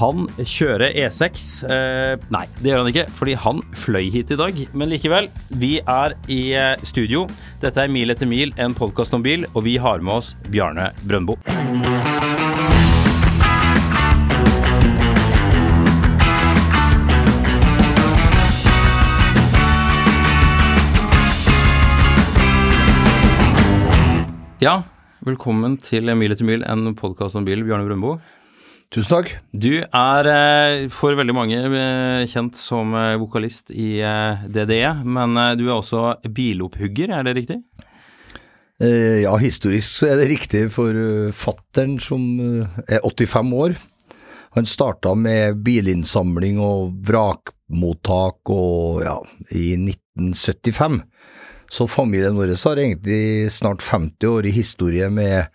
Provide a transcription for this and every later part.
Han kjører E6. Eh, nei, det gjør han ikke, fordi han fløy hit i dag. Men likevel, vi er i eh, studio. Dette er Mil etter mil, en podkast om bil, og vi har med oss Bjarne Brøndbo. Ja, velkommen til Mil etter mil, en podkast om bil, Bjarne Brøndbo. Tusen takk. Du er eh, for veldig mange eh, kjent som eh, vokalist i DDE, men du er også bilopphugger, er det riktig? Ja, historisk så er det riktig for fattern som er 85 år. Han starta med bilinnsamling og vrakmottak og ja, i 1975. Så familien vår har egentlig snart 50 år i historie med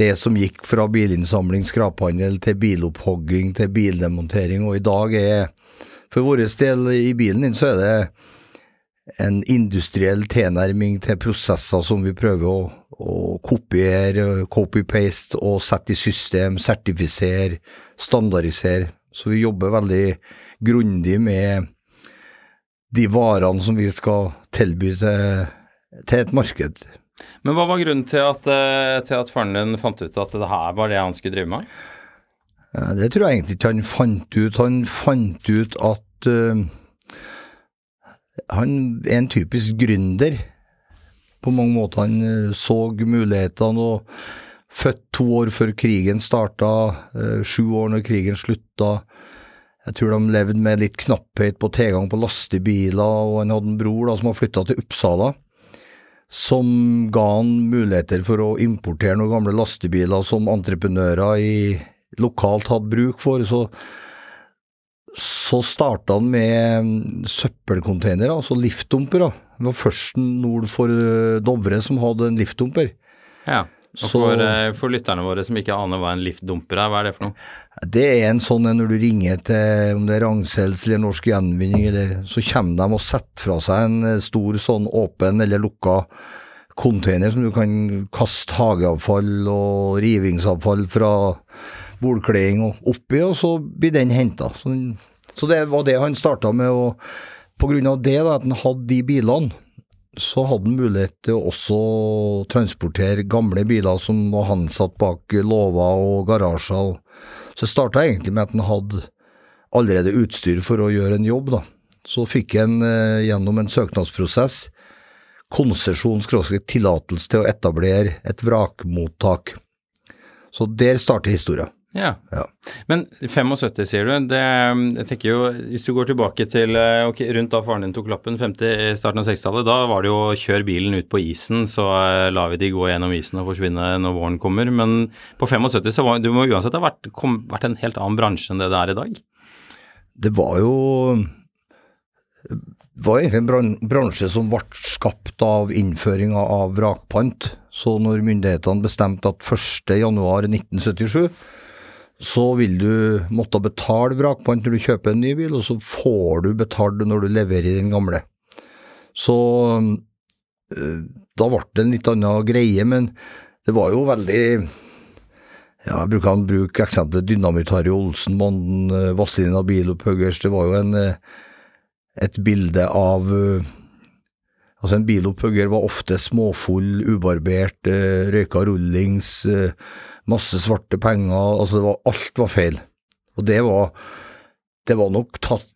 det som gikk fra bilinnsamling, skraphandel, til bilopphogging, til bildemontering, og i dag er For vår del i bilen din så er det en industriell tilnærming til prosesser som vi prøver å, å kopiere, copy-paste og sette i system, sertifisere, standardisere. Så vi jobber veldig grundig med de varene som vi skal tilby til, til et marked. Men hva var grunnen til at, eh, til at faren din fant ut at det her var det han skulle drive med? Det tror jeg egentlig ikke han fant ut. Han fant ut at uh, han er en typisk gründer. På mange måter. Han uh, så mulighetene og født to år før krigen starta, uh, sju år når krigen slutta. Jeg tror de levde med litt knapphet på tilgang på lastebiler, og han hadde en bror da, som har flytta til Uppsala som ga han muligheter for å importere noen gamle lastebiler som entreprenører i, lokalt hadde bruk for. Så, så starta han med søppelcontainere, altså liftdumper. Det var først nord for Dovre som hadde en liftdumper. Ja. Og for, eh, for, lytterne våre som ikke aner hva en liftdumper er, hva er det for noe? Det er en sånn når du ringer til om det er Ragn-Sells eller Norsk Gjenvinning, eller, så kommer de og setter fra seg en eh, stor sånn åpen eller lukka container som du kan kaste hageavfall og rivingsavfall fra bordkleding og oppi, og så blir den henta. Så, så, det var det han starta med, og av det, da, at han hadde de bilene så hadde han mulighet til å også transportere gamle biler som var ansatt bak låver og garasjer. Så det starta egentlig med at han hadde allerede utstyr for å gjøre en jobb, da. Så fikk han eh, gjennom en søknadsprosess konsesjon, tillatelse til å etablere et vrakmottak. Så der starter historien. Ja. ja. Men 75, sier du. Det, jeg tenker jo, Hvis du går tilbake til ok, okay, rundt da faren din tok lappen, 50, starten av 60-tallet, da var det jo å kjøre bilen ut på isen, så uh, lar vi de gå gjennom isen og forsvinne når våren kommer. Men på 75 så var du må uansett ha vært, kom, vært en helt annen bransje enn det det er i dag? Det var jo det var egentlig en bransje som ble skapt av innføringa av vrakpant. Så når myndighetene bestemte at 1.1.1977 så vil du måtte betale vrakpant når du kjøper en ny bil, og så får du betalt når du leverer den gamle. Så øh, da ble det en litt annen greie, men det var jo veldig ja, Jeg bruker å bruke eksempelet Dynamitt-Harry Olsen, mannen øh, Vazelina Bilopphuggers. Det var jo en, øh, et bilde av Altså En bilopphugger var ofte småfull, ubarbert, eh, røyka rullings, eh, masse svarte penger. altså var, Alt var feil. Og det var, det var nok tatt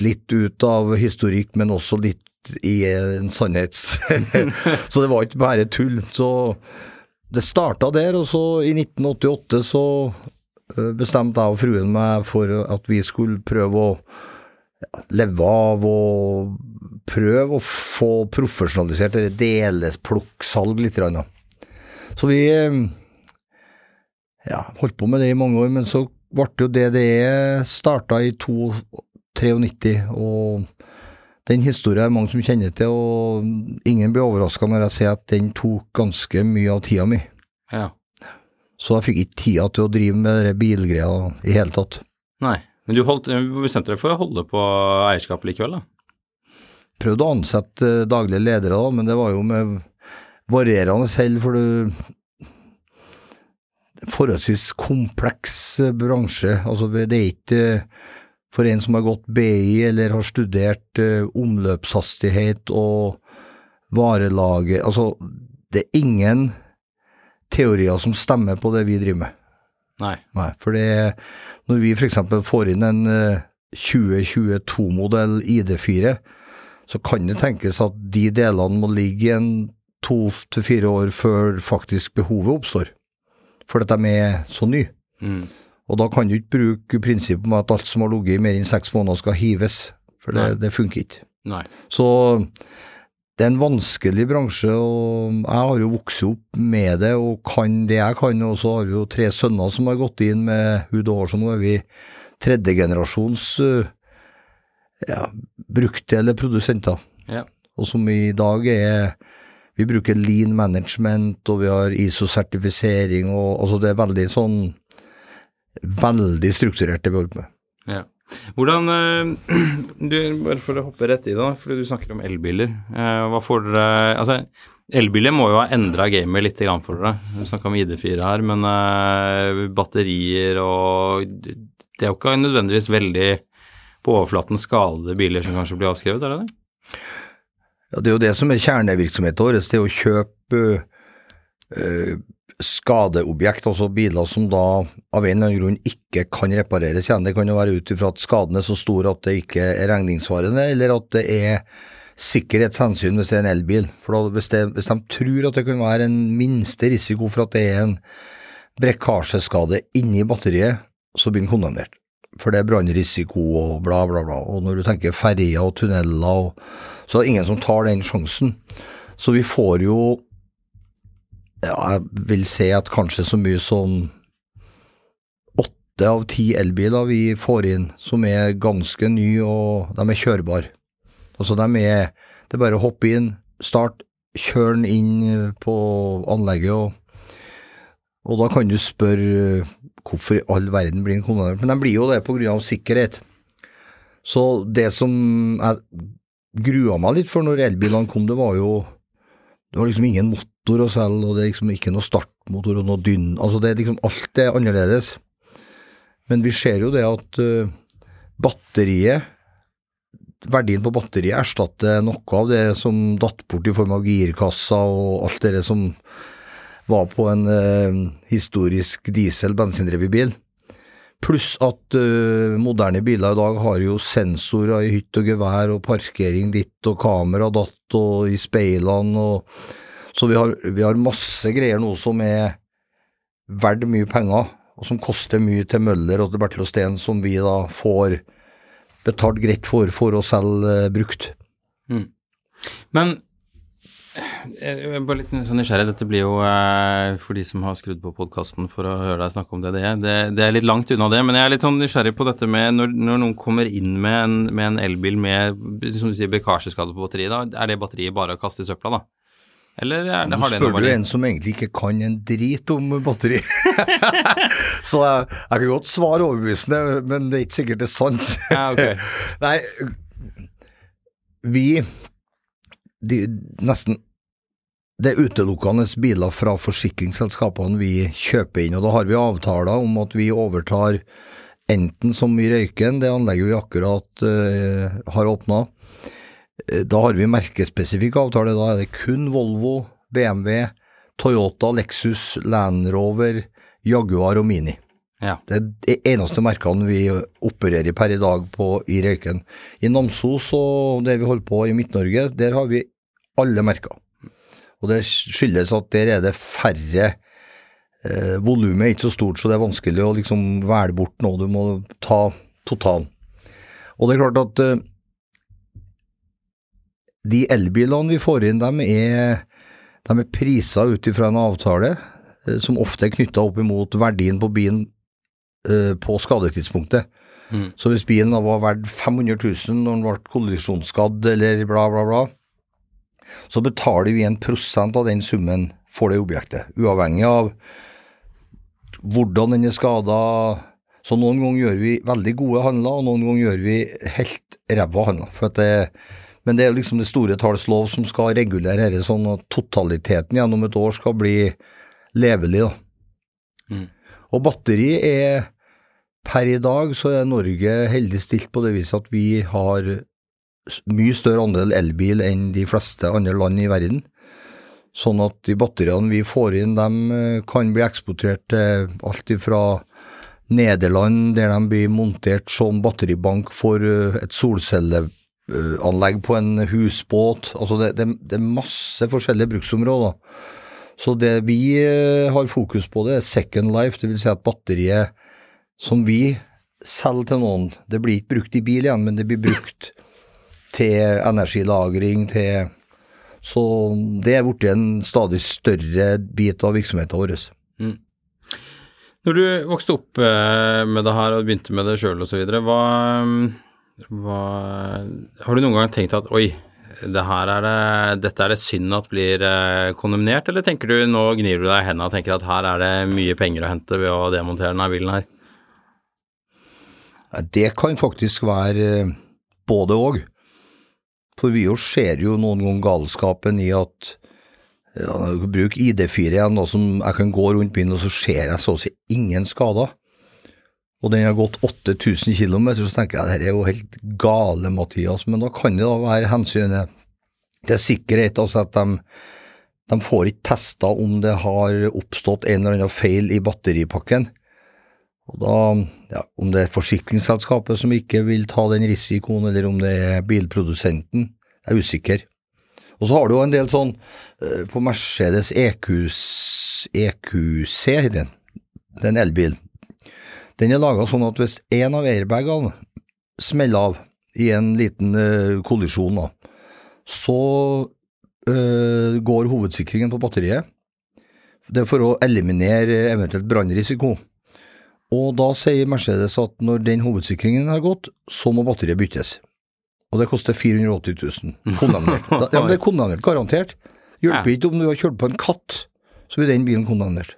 litt ut av historikk, men også litt i en sannhets... så det var ikke bare tull. Så det starta der, og så i 1988 så eh, bestemte jeg og fruen meg for at vi skulle prøve å leve av og prøve å få profesjonalisert det delesplukksalg litt. Så vi eh, ja, holdt på med det i mange år, men så ble jo DDE starta i 1993, og den historien er mange som kjenner til, og ingen blir overraska når jeg sier at den tok ganske mye av tida mi. Ja. Så jeg fikk ikke tida til å drive med de bilgreia i hele tatt. Nei. Men du holdt, bestemte deg for å holde på eierskapet likevel, da? Prøvde å ansette eh, daglige ledere, da, men det var jo med varierende selv, for du Forholdsvis kompleks eh, bransje. Altså, det er ikke for en som har gått BI eller har studert uh, omløpshastighet og varelaget Altså, det er ingen teorier som stemmer på det vi driver med. Nei. Nei for det, når vi f.eks. får inn en uh, 2022-modell ID4, så kan det tenkes at de delene må ligge en to til fire år før faktisk behovet oppstår. For at de er så nye. Mm. Og da kan du ikke bruke prinsippet om at alt som har ligget i mer enn seks måneder skal hives, for det, det funker ikke. Nei. Så det er en vanskelig bransje, og jeg har jo vokst opp med det og kan det jeg kan. Og så har vi jo tre sønner som har gått inn med hud og hår, så nå er vi tredjegenerasjons ja, brukte eller produsenter. Ja. Og som i dag er Vi bruker lean management, og vi har ISO-sertifisering, og altså det er veldig sånn veldig strukturert, det vi holder på med. Ja. Hvordan eh, du, Bare for å hoppe rett i det, fordi du snakker om elbiler. Eh, hva får dere Altså, elbiler må jo ha endra gamet litt for dere. Du snakka om ID4 her, men uh, batterier og Det er jo ikke nødvendigvis veldig på overflaten skadede biler som kanskje blir avskrevet, er det det? Ja, Det er jo det som er kjernevirksomheten vår, det er å kjøpe uh, skadeobjekt, altså biler som da av en eller annen grunn ikke kan repareres igjen. Det kan jo være ut ifra at skaden er så stor at det ikke er regningssvarende, eller at det er sikkerhetshensyn hvis det er en elbil. For da, hvis, det, hvis, de tror at det kan være en minste risiko for at det er en brekkasjeskade inni batteriet, så blir den kondemnert. For det er brannrisiko og bla, bla, bla. Og når du tenker ferjer og tunneler og Så er det ingen som tar den sjansen. Så vi får jo ja, jeg vil si at kanskje så mye som åtte av ti elbiler vi får inn som er ganske nye og de er kjørbare. Altså de er Det er bare å hoppe inn, start, kjøre den inn på anlegget, og, og da kan du spørre hvorfor i all verden blir den kondemnert. Men de blir jo det av sikkerhet. Så det som jeg grua meg litt for når elbilene kom, det var jo det var liksom ingen motor å selge, og det er liksom ikke noe startmotor og noe dynn Altså, det er liksom Alt er annerledes. Men vi ser jo det at uh, batteriet Verdien på batteriet erstatter noe av det som datt bort i form av girkasser og alt det som var på en uh, historisk diesel-bensindrevet bil. Pluss at uh, moderne biler i dag har jo sensorer i hytt og gevær og parkering ditt og kamera datt og i speilene og Så vi har, vi har masse greier nå som er verdt mye penger, og som koster mye til Møller og til Bertil Osten, som vi da får betalt greit for for å selge uh, brukt. Mm. Men jeg er bare litt sånn nysgjerrig. Dette blir jo, eh, for de som har skrudd på podkasten for å høre deg snakke om det, det er, det, det er litt langt unna det. Men jeg er litt sånn nysgjerrig på dette med når, når noen kommer inn med en, med en elbil med som du sier, bekasjeskade på batteriet, da er det batteriet bare å kaste i søpla, da? Eller er det, har det noe Spør du en som egentlig ikke kan en drit om batteri? Så jeg, jeg kan godt svare overbevisende, men det er ikke sikkert det er sant. Ja, okay. Nei, vi de, nesten det er utelukkende biler fra forsikringsselskapene vi kjøper inn, og da har vi avtaler om at vi overtar enten som i Røyken, det anlegget vi akkurat uh, har åpna, Eh, Da har vi merkespesifikk avtale. Da er det kun Volvo, BMW, Toyota, Lexus, Land Rover, Jaguar og Mini. Ja. Det er de eneste merkene vi opererer per i dag på i Røyken. I Namsos og der vi holder på i Midt-Norge, der har vi alle merker. Og det skyldes at der er det færre eh, Volumet er ikke så stort, så det er vanskelig å liksom velge bort noe. Du må ta total. Og det er klart at eh, de elbilene vi får inn, de er, de er prisa ut ifra en avtale eh, som ofte er knytta opp imot verdien på bilen eh, på skadetidspunktet. Mm. Så hvis bilen da var verdt 500 000 når den ble kollisjonsskadd eller bla, bla, bla, så betaler vi en prosent av den summen for det objektet, uavhengig av hvordan den er skada. Så noen ganger gjør vi veldig gode handler, og noen ganger gjør vi helt ræva handler. For at det, men det er liksom det store talls lov som skal regulere dette, sånn at totaliteten gjennom et år skal bli levelig. da. Mm. Og batteri er Per i dag så er Norge heldig stilt på det viset at vi har mye større andel elbil enn de fleste andre land i verden. Sånn at de batteriene vi får inn, de eh, kan bli eksportert til alt fra Nederland, der de blir montert som batteribank for eh, et solcelleanlegg på en husbåt. Altså det, det, det er masse forskjellige bruksområder. Så det vi eh, har fokus på, det er second life, vil si at batteriet som vi selger til noen, det blir ikke brukt i bil igjen, men det blir brukt til energilagring, til Så det er blitt en stadig større bit av virksomheten vår. Når du vokste opp eh, med det her og begynte med det sjøl osv., hva, hva Har du noen gang tenkt at oi, det her er det, dette er det synd at blir eh, kondemnert, eller tenker du nå gnir du deg i hendene og tenker at her er det mye penger å hente ved å demontere denne bilen her? Det kan faktisk være eh, både og. For vi jo ser jo noen ganger galskapen i at ja, Bruk ID4 igjen, da, som jeg kan gå rundt bilen, og så ser jeg så å si ingen skader. Og den har gått 8000 km, så tenker jeg det er jo helt gale, Mathias. Men da kan det da være hensynet til sikkerhet, altså at de, de får ikke testa om det har oppstått en eller annen feil i batteripakken. Og da, ja, Om det er forsikringsselskapet som ikke vil ta den risikoen, eller om det er bilprodusenten, jeg er usikker. Og så har du jo en del sånn eh, på Mercedes EQC, heter den. Det er en elbil. Den er laga sånn at hvis en av airbagene smeller av i en liten uh, kollisjon, da, så uh, går hovedsikringen på batteriet. Det er for å eliminere eventuelt brannrisiko. Og da sier Mercedes at når den hovedsikringen har gått, så må batteriet byttes. Og det koster 480 000. Kondemnert. Ja, men det er kondemnert, garantert. Hjelper ikke om du har kjørt på en katt, så blir den bilen kondemnert.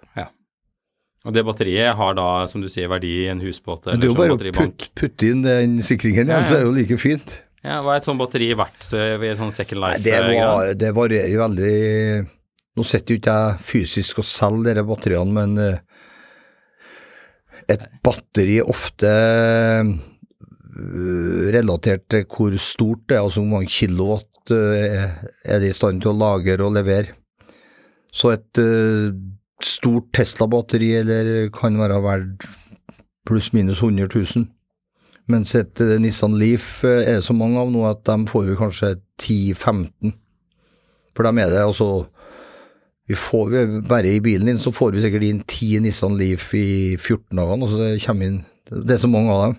Og det batteriet har da, som du sier, verdi i en husbåt Men batteribank? det er jo bare å putte, inn den sikringen, Ja, ja, ja. så er det jo like fint. Ja, hva er et sånt batteri verdt så i en sånn Second Nei, det, var, det varierer veldig Nå sitter jo ikke jeg fysisk og selger disse batteriene, men eh, et batteri er ofte eh, relatert til hvor stort det er, altså hvor mange kilowatt eh, er det i stand til å lagre og levere. Så et eh, stort Tesla-batteri eller kan være verdt pluss-minus 100 000. Mens et Nissan Leaf er det så mange av nå at de får vi kanskje 10-15. For dem er det altså vi får vi Bare i bilen din så får vi sikkert inn 10 Nissan Leaf i 14 dager. Altså det kommer inn Det er så mange av dem.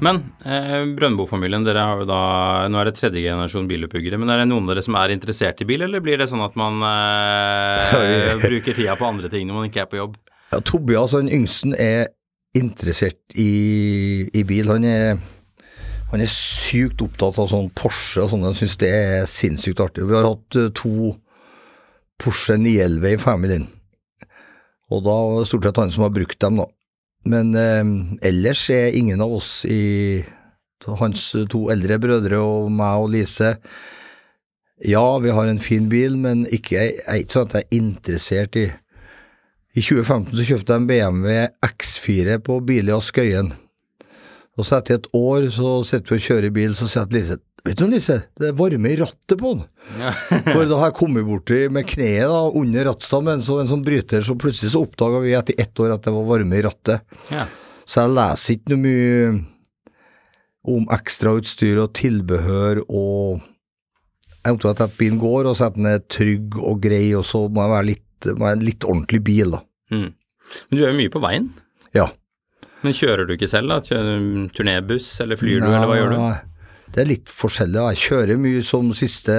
Men eh, Brøndbo-familien, dere har jo da Nå er det tredje generasjon biluppbyggere, men er det noen av dere som er interessert i bil, eller blir det sånn at man eh, bruker tida på andre ting når man ikke er på jobb? Ja, Tobias, den yngsten, er interessert i, i bil. Han er, han er sykt opptatt av sånn Porsche og sånn. Han syns det er sinnssykt artig. Vi har hatt eh, to Porsche 911 i familien, og da var det stort sett han som har brukt dem, da. Men eh, ellers er ingen av oss i hans to eldre brødre og meg og Lise Ja, vi har en fin bil, men ikke, jeg er ikke sånn at jeg er interessert i I 2015 så kjøpte jeg en BMW X4 på Bilia Skøyen. Og så etter et år så sitter vi og kjører bil, så sier Lise Vet du, Lise, det varmer varme i rattet på den. For da har jeg kommet borti med kneet da, under rattstammen, så en sånn bryter, så plutselig så oppdaga vi etter ett år at det var varme i rattet. Ja. Så jeg leser ikke noe mye om ekstrautstyr og tilbehør og Jeg er opptatt av at bilen går, og så at den er trygg og grei, og så må jeg være litt, må jeg en litt ordentlig bil, da. Mm. Men du er jo mye på veien. Ja. Men kjører du ikke selv, da? Kjører turnébuss, eller flyr du, eller hva gjør du? Det er litt forskjellig. Jeg kjører mye som siste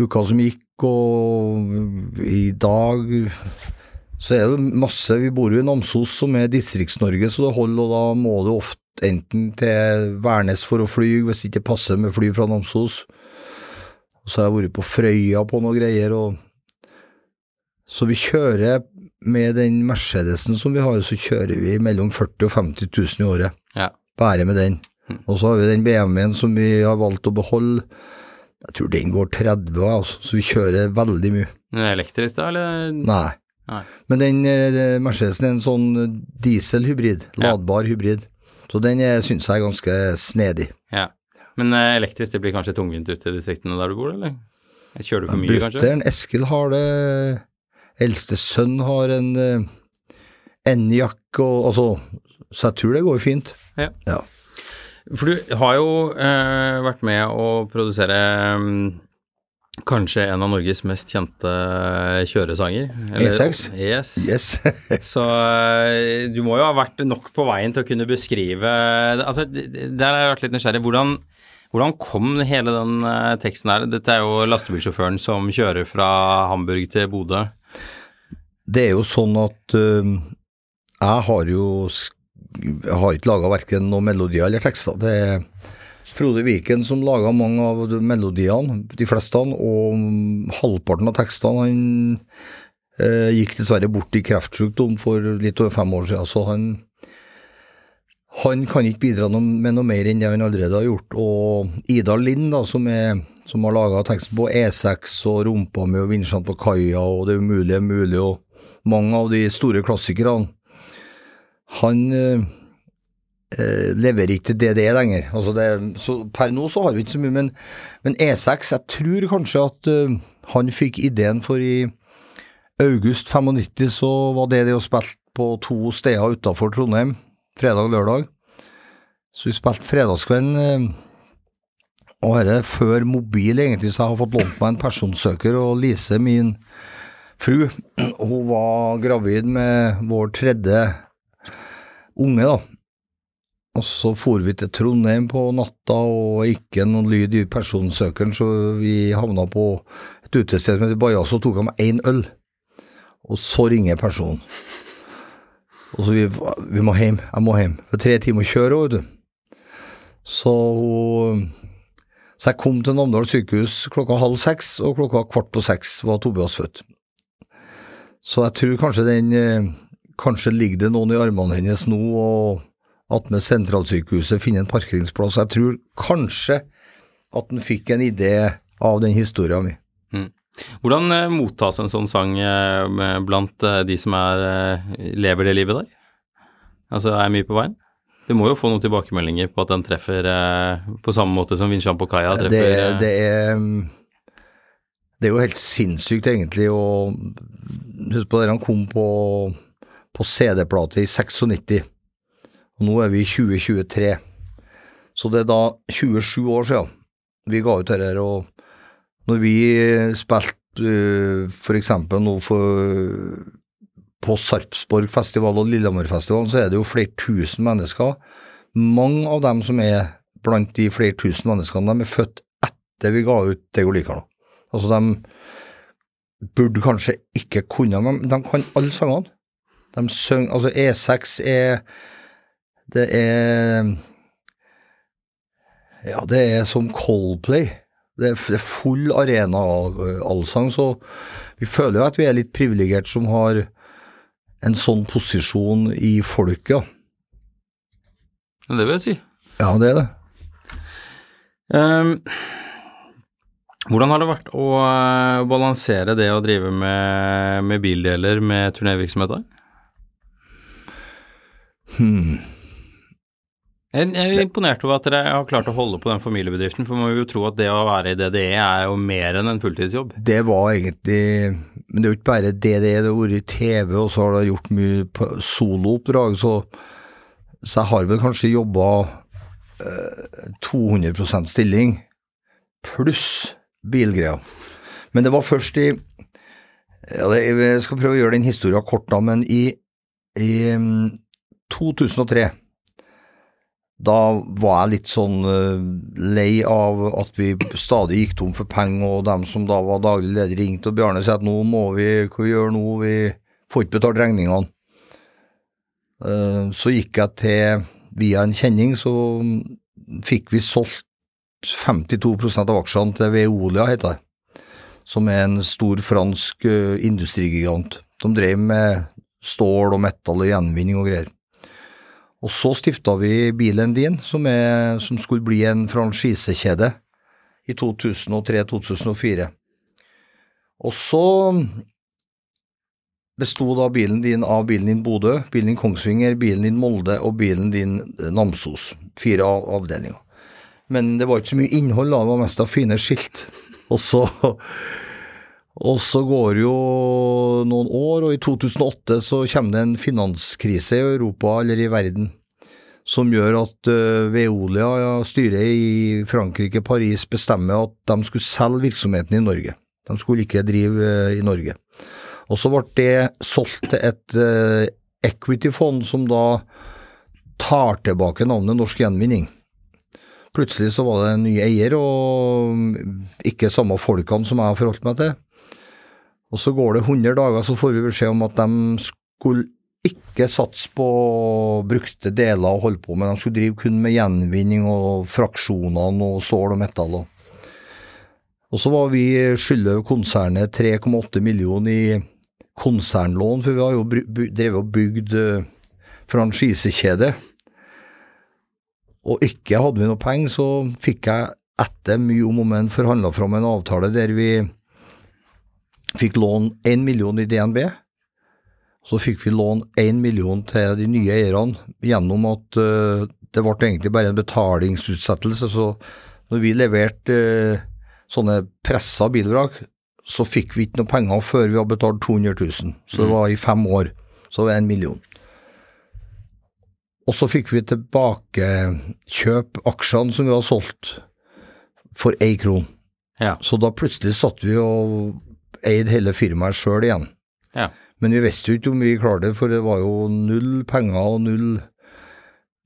uka som gikk, og i dag så er det masse Vi bor jo i Namsos, som er Distrikts-Norge, så det holder, og da må du ofte enten til Værnes for å fly, hvis det ikke passer med fly fra Namsos. Og så har jeg vært på Frøya på noe greier, og Så vi kjører med den Mercedesen som vi har, så kjører vi mellom 40 og 50 000 i året. Ja. Bare med den. Og så har vi den BMW-en som vi har valgt å beholde. Jeg tror den går 30, altså, så vi kjører veldig mye. Men Elektrisk, da, eller? Nei. Nei. Men den eh, Mercedesen er en sånn dieselhybrid, Ja. ladbar hybrid. Så den eh, syns jeg er ganske snedig. Ja. Men eh, elektrisk, det blir kanskje tungvint ute i distriktene der du bor, eller? Kjører du for mye, kanskje? Brutter'n Eskil har det, eldste sønn har en N-jakk, og altså Så jeg tror det går fint. Ja. Ja. For du har jo eh, vært med å produsere mm, kanskje en av Norges mest kjente kjøresanger. E6? Yes. Yes. Så eh, du må jo ha vært nok på veien til å kunne beskrive Altså, der har jeg vært litt nysgjerrig. Hvordan, hvordan kom hele den eh, teksten her? Dette er jo lastebilsjåføren som kjører fra Hamburg til Bodø. Det er jo sånn at uh, jeg har jo Jeg har ikke laga verken noen melodier eller tekster. Det er Frode Viken som laga mange av melodiene, de fleste, og halvparten av tekstene. Han eh, gikk dessverre bort i kreftsykdom for litt over fem år siden, så han han kan ikke bidra noe, med noe mer enn det han allerede har gjort. Og Ida Lind, da, som, er, som har laga teksten på E6 og Rumpa med og Vinsjene på kaia og Det umulige er mulig og mange av de store klassikerne, han eh, eh, leverer ikke til DDE lenger. Altså det, så per nå så har vi ikke så mye, men, men E6, jeg tror kanskje at eh, han fikk ideen for i august 95 så var det det å spille på to steder utafor Trondheim, fredag og lørdag. Så vi spilte fredagskvelden, eh, og dette er før mobil egentlig, så jeg har fått lånt meg en personsøker, og Lise, min fru, hun var gravid med vår tredje unge, da. Og så for vi til Trondheim på natta, og ikke noen lyd i personsøkeren, så vi havna på et utested som heter Bajas, og tok av meg én øl. Og så ringer personen. Og så vi, vi må hjem, jeg må hjem. For tre timer å kjøre, vet du. Så hun Så jeg kom til Namdal sykehus klokka halv seks, og klokka kvart på seks var Tobias født. Så jeg tror kanskje den eh, Kanskje ligger det noen i armene hennes nå, og attmed sentralsykehuset finner en parkeringsplass. Jeg tror kanskje at han fikk en idé av den historien min. Hvordan eh, mottas en sånn sang eh, blant eh, de som er, lever det livet der? Altså er mye på veien? Du må jo få noen tilbakemeldinger på at den treffer på samme måte som Vinsjan på kaia treffer det, det, er, det er jo helt sinnssykt, egentlig. å Husk på det, han kom på, på CD-plate i 96, og nå er vi i 2023. Så det er da 27 år siden vi ga ut dette. Og når vi spilte uh, f.eks. nå for, på Sarpsborg-festival og Lillehammerfestivalen, så er det jo flere tusen mennesker. Mange av dem som er blant de flere tusen menneskene, de er født etter vi ga ut Det går likere. Altså, de burde kanskje ikke kunne, men de kan alle sangene. De synger Altså, E6 er Det er Ja, det er som Coldplay. Det er, full arena av allsang, så vi føler jo at vi er litt privilegert som har en sånn posisjon i folket. Ja, Det vil jeg si. Ja, det er det. Um, hvordan har det vært å eh, balansere det å drive med, med bildeler med turnévirksomhet? Hmm. Jeg er imponert over at dere har klart å holde på den familiebedriften, for man må jo tro at det å være i DDE er jo mer enn en fulltidsjobb. Det var egentlig Men det er jo ikke bare DDE, det har vært TV, og så har det gjort mye solooppdrag, så, så jeg har vel kanskje jobba eh, 200% stilling pluss bilgreier. Men det var først i ja, Jeg skal prøve å gjøre den historien kort, da, men i, i 2003 da var jeg litt sånn uh, lei av at vi stadig gikk tom for penger, og dem som da var daglig leder ringte, og Bjarne sa at nå må vi, hva vi gjør nå, vi får ikke betalt regningene. Uh, så gikk jeg til, via en kjenning, så fikk vi solgt 52% av aksjene til Veolia, heter det, som er en stor fransk uh, industrigigant. De drev med stål og metall og gjenvinning og greier. Og så stifta vi Bilen din, som, er, som skulle bli en franchisekjede i 2003-2004. Og så besto da bilen din av bilen din Bodø, bilen din Kongsvinger, bilen din Molde og bilen din Namsos. Fire avdelinger. Men det var ikke så mye innhold, da, det var mest av fine skilt. Og så og så går jo noen år, og i 2008 så kommer det en finanskrise i Europa, eller i verden, som gjør at uh, Veolia, ja, styret i Frankrike, Paris, bestemmer at de skulle selge virksomheten i Norge. De skulle ikke drive uh, i Norge. Og så ble det solgt til et uh, equity-fond som da tar tilbake navnet Norsk Gjenvinning. Plutselig så var det en ny eier, og ikke samme folkene som jeg har forholdt meg til. Og så går det 100 dager, så får vi beskjed om at de skulle ikke satse på brukte deler og holde på med, de skulle drive kun med gjenvinning og fraksjonene og stål og metall. Og så var vi skylder konsernet 3,8 millioner i konsernlån, for vi har jo drevet og bygd franchisekjede. Og ikke hadde vi noe penger, så fikk jeg etter mye om og men forhandla fram en avtale der vi fikk lån én million i DNB. Så fikk vi lån én million til de nye eierne gjennom at uh, det ble egentlig bare en betalingsutsettelse. Så når vi leverte uh, sånne pressa bilvrak, så fikk vi ikke noe penger før vi hadde betalt 200 000. Så det var i fem år. Så det var en million. Og så fikk vi tilbakekjøp aksjene som vi hadde solgt, for én kron. Ja. Så da plutselig satt vi og eide hele firmaet sjøl igjen. Ja. Men vi visste jo ikke om vi klarte det, for det var jo null penger og null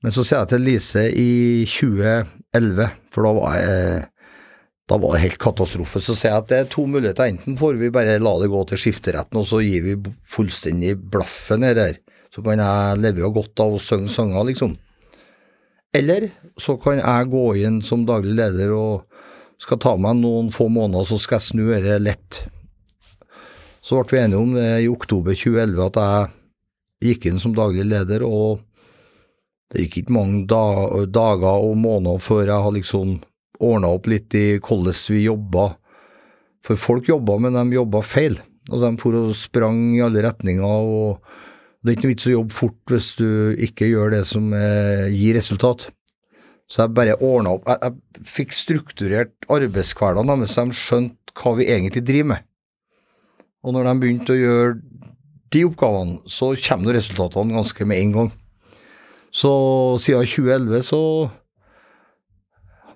Men så sier jeg til Lise i 2011, for da var jeg da var det helt katastrofe. Så sier jeg at det er to muligheter. Enten får vi bare la det gå til skifteretten, og så gir vi fullstendig blaffen nedi der. Så kan jeg leve jo godt av å synge sanger, liksom. Eller så kan jeg gå inn som daglig leder og skal ta meg noen få måneder, så skal jeg snu dette lett. Så ble vi enige om det i oktober 2011 at jeg gikk inn som daglig leder, og det gikk ikke mange da, dager og måneder før jeg hadde liksom ordna opp litt i hvordan vi jobba. For folk jobba, men de jobba feil. Altså, de for og sprang i alle retninger og Det er ikke noe vits å jobbe fort hvis du ikke gjør det som eh, gir resultat. Så jeg bare ordna opp. Jeg, jeg fikk strukturert arbeidshverdagen deres, så de skjønte hva vi egentlig driver med. Og når de begynte å gjøre de oppgavene, så kommer resultatene ganske med en gang. Så siden 2011 så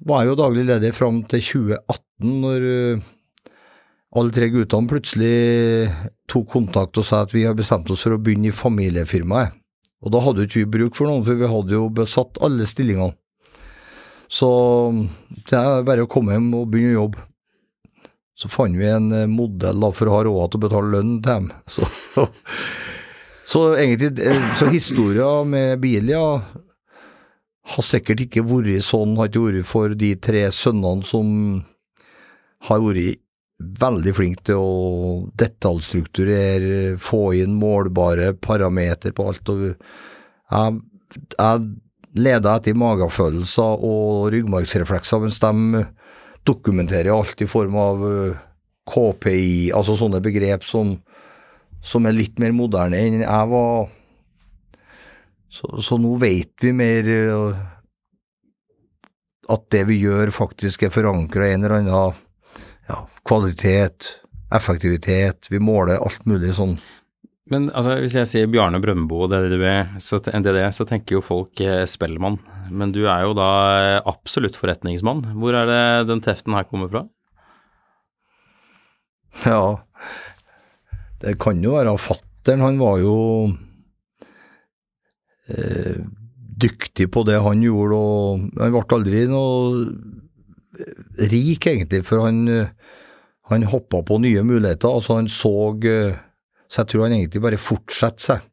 var jeg jo daglig leder fram til 2018, når uh, alle tre guttene plutselig tok kontakt og sa at vi har bestemt oss for å begynne i familiefirmaet. Og da hadde jo ikke vi bruk for noen, for vi hadde jo besatt alle stillingene. Så det er bare å komme hjem og begynne å jobbe. Så fant vi en eh, modell da, for å ha råd til å betale lønn til dem. Så, så egentlig, eh, så historia med Bilia har sikkert ikke vært sånn, har ikke vært for de tre sønnene som har vært veldig flinke til å detaljstrukturere, få inn målbare parameter på alt. og Jeg, jeg leda etter magefølelser og ryggmargsreflekser, mens de dokumenterer alt i form av eh, KPI, altså sånne begrep som, som er litt mer moderne enn jeg var. Så, så nå vet vi mer eh, at det vi gjør faktisk er forankra i en eller annen ja, kvalitet, effektivitet. Vi måler alt mulig sånn. Men altså, hvis jeg sier Bjarne Brøndbo og DDB, så, NDD, så tenker jo folk eh, Spellemann. Men du er jo da eh, absolutt forretningsmann. Hvor er det den teften her kommer fra? Ja, det kan jo være fattern. Han var jo eh, dyktig på det han gjorde, og han ble aldri noe rik, egentlig, for han, han hoppa på nye muligheter. Altså, han så eh, Så jeg tror han egentlig bare fortsetter seg.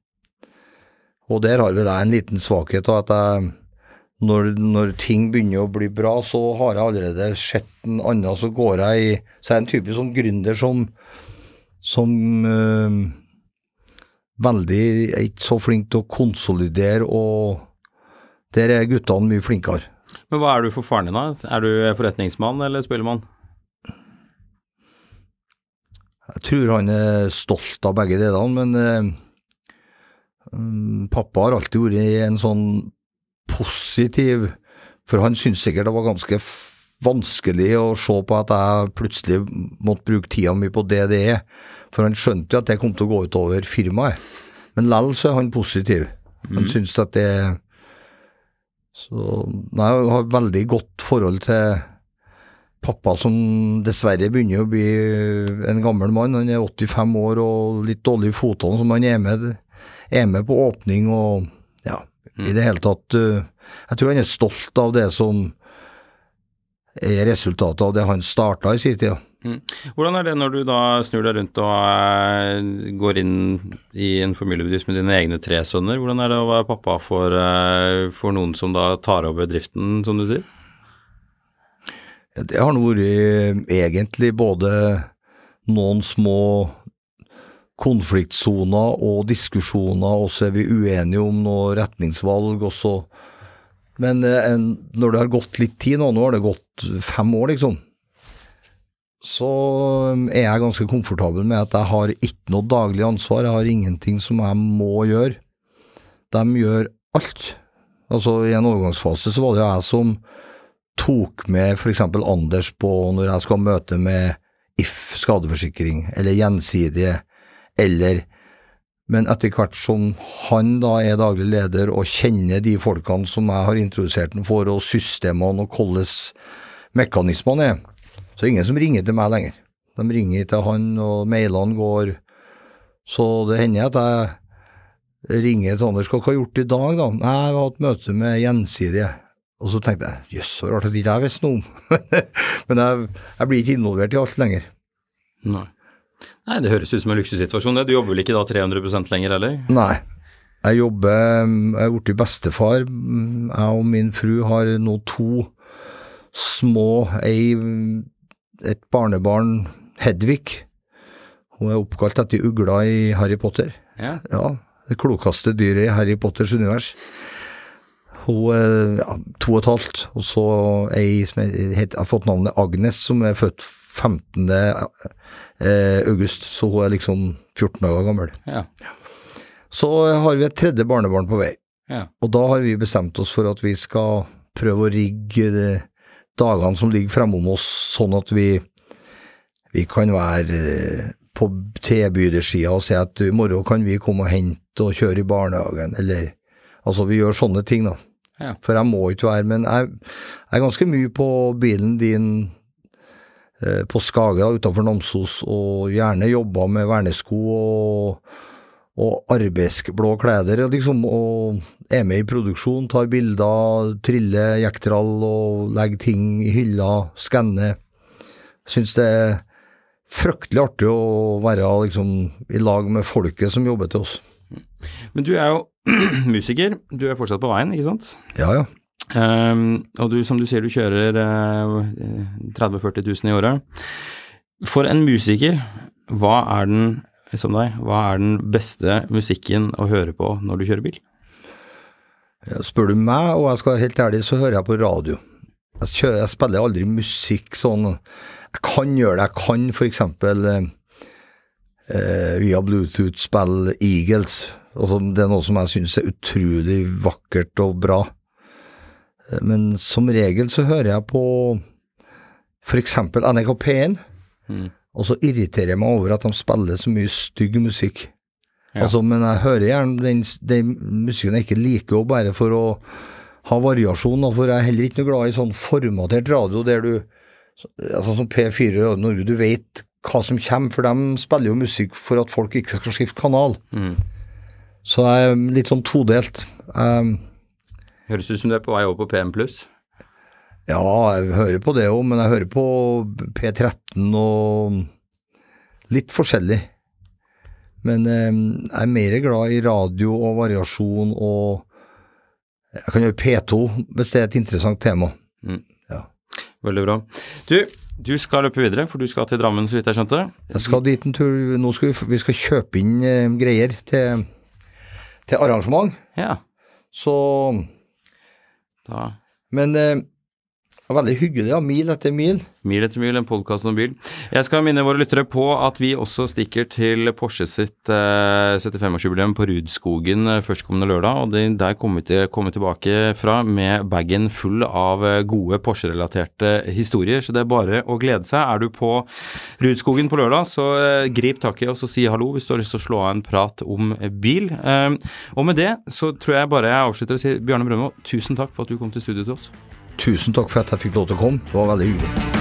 Og der har vel jeg en liten svakhet, at jeg når, når, ting begynner å bli bra, så har jeg allerede sett en annen, så går jeg i Så er jeg en type sånn gründer som, som øh, veldig er ikke så flink til å konsolidere, og der er guttene mye flinkere. Men hva er du for faren din, da? Er du forretningsmann eller spillemann? Jeg tror han er stolt av begge delene, men øh, pappa har alltid vært en sånn positiv For han syntes sikkert det var ganske vanskelig å se på at jeg plutselig måtte bruke tida mi på det det er. For han skjønte jo at det kom til å gå utover firmaet. Men likevel så er han positiv. Han mm. syns at det Så nei, jeg har veldig godt forhold til pappa som dessverre begynner å bli en gammel mann. Han er 85 år og litt dårlig i fotene, som han er med, er med på åpning og ja, i det hele tatt. Eh, jeg tror han er stolt av det som er resultatet av det han starta i sin tid. Mm. Hvordan er det når du da snur deg rundt og uh, går inn i en familiebedrift med dine egne tre sønner? Hvordan er det å være pappa for, uh, for noen som da tar over driften, som du sier? Det har nå vært egentlig både noen små konfliktsoner og diskusjoner, og så er vi uenige om noe retningsvalg også. Men en, når det har gått litt tid nå, nå har det gått fem år, liksom, så eh, er jeg ganske komfortabel med at jeg har ikke noe daglig ansvar, jeg har ingenting som jeg må gjøre. De gjør alt. Altså I en overgangsfase så var det jeg som tok med f.eks. Anders på når jeg skal møte med If skadeforsikring, eller Gjensidige, eller Men etter hvert som han da er daglig leder og kjenner de folkene som jeg har introdusert ham for, og systemene og hvordan mekanismene er, så er det ingen som ringer til meg lenger. De ringer til han, og mailene går. Så det hender at jeg ringer til Anders. Hva har du gjort i dag, da? Nei, jeg har hatt møte med Gjensidige. Og så tenkte jeg jøss, så rart at ikke jeg visste noe om. Men jeg, jeg, blir ikke involvert i alt lenger. Nei. Nei, det høres ut som en luksussituasjon. Du jobber vel ikke da 300% lenger, eller? Nei. Jeg jobber Jeg er blitt bestefar. Jeg og min fru har nå to små Ei Et barnebarn, Hedvig. Hun er oppkalt etter ugla i Harry Potter. Ja. ja det klokeste dyret i Harry Potters univers. Hun er ja, to og et halvt, og så ei som har fått navnet Agnes, som er født 15 eh, august, så hun er liksom 14 år gammel. Ja. Så har vi et tredje barnebarn på vei. Ja. Og da har vi bestemt oss for at vi skal prøve å rigge dagene som ligger fremom oss, sånn at vi, vi kan være eh, på tilbydersida og si at i morgen kan vi komme og hente og kjøre i barnehagen, eller Altså, vi gjør sånne ting, da. Ja. For jeg må ikke være Men jeg, er ganske mye på bilen din eh, på Skage utenfor Namsos, og gjerne jobba med vernesko og, og arbeidsblå klær, liksom, og er med i produksjon, tar bilder, triller jektrall og legger ting i hylla, skanner. Syns det er fryktelig artig å være liksom i lag med folket som jobber til oss. Men du er jo musiker, du er fortsatt på veien, ikke sant? Ja, ja. Um, og du, som du sier, du kjører uh, 30 000-40 000 i året. For en musiker, hva er den, som deg, hva er den beste musikken å høre på når du kjører bil? Spør du meg, og jeg skal være helt ærlig, så hører jeg på radio. Jeg, kjører, jeg spiller aldri musikk sånn Jeg kan gjøre det. Jeg kan eh, via Bluetooth-spill Eagles. Altså, det er noe som jeg syns er utrolig vakkert og bra. Eh, Men som regel så hører jeg på eksempel NRK P1, Mm. og så irriterer jeg meg over at de spiller så mye stygg musikk. Ja. Altså, men jeg hører gjerne den, den musikken jeg ikke liker, og bare for å ha variasjon, for jeg er heller ikke noe glad i sånn formatert radio der du altså Som P4 Radio Norge, du vet hva som kommer, for de spiller jo musikk for at folk ikke skal skifte kanal. Mm. Så det er litt sånn todelt. Um, Høres ut som du er på vei over på PM+. ja, jeg hører på det òg, men jeg hører på P13 og litt forskjellig. Men um, jeg er mer glad i radio og variasjon og Jeg kan gjøre P2 hvis det er et interessant tema. Veldig bra. Du, du skal løpe videre, for du skal til Drammen, så vidt jeg skjønte. Jeg skal dit en tur. Nå skal vi, vi skal kjøpe inn eh, greier til, til arrangement, Ja, så da Men eh, veldig hyggelig, ja. Mil etter mil. Mil etter mil, en podkast om bil. Jeg skal minne våre lyttere på at vi også stikker til Porsche sitt eh, 75-årsjubileum på Rudskogen eh, førstkommende lørdag. og det, Der kommer vi til å komme tilbake fra med bagen full av eh, gode Porsche-relaterte historier. Så det er bare å glede seg. Er du på Rudskogen på lørdag, så eh, grip tak i oss og si hallo hvis du har lyst til å slå av en prat om bil. Eh, og med det så tror jeg bare jeg avslutter og sier Bjarne Brøndmo, tusen takk for at du kom til studio til oss. Tusen takk for at jeg fikk lov til å komme. Det var veldig hyggelig.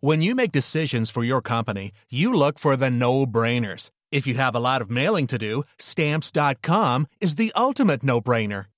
When you make decisions for your company, you look for the no brainers. If you have a lot of mailing to do, stamps.com is the ultimate no brainer.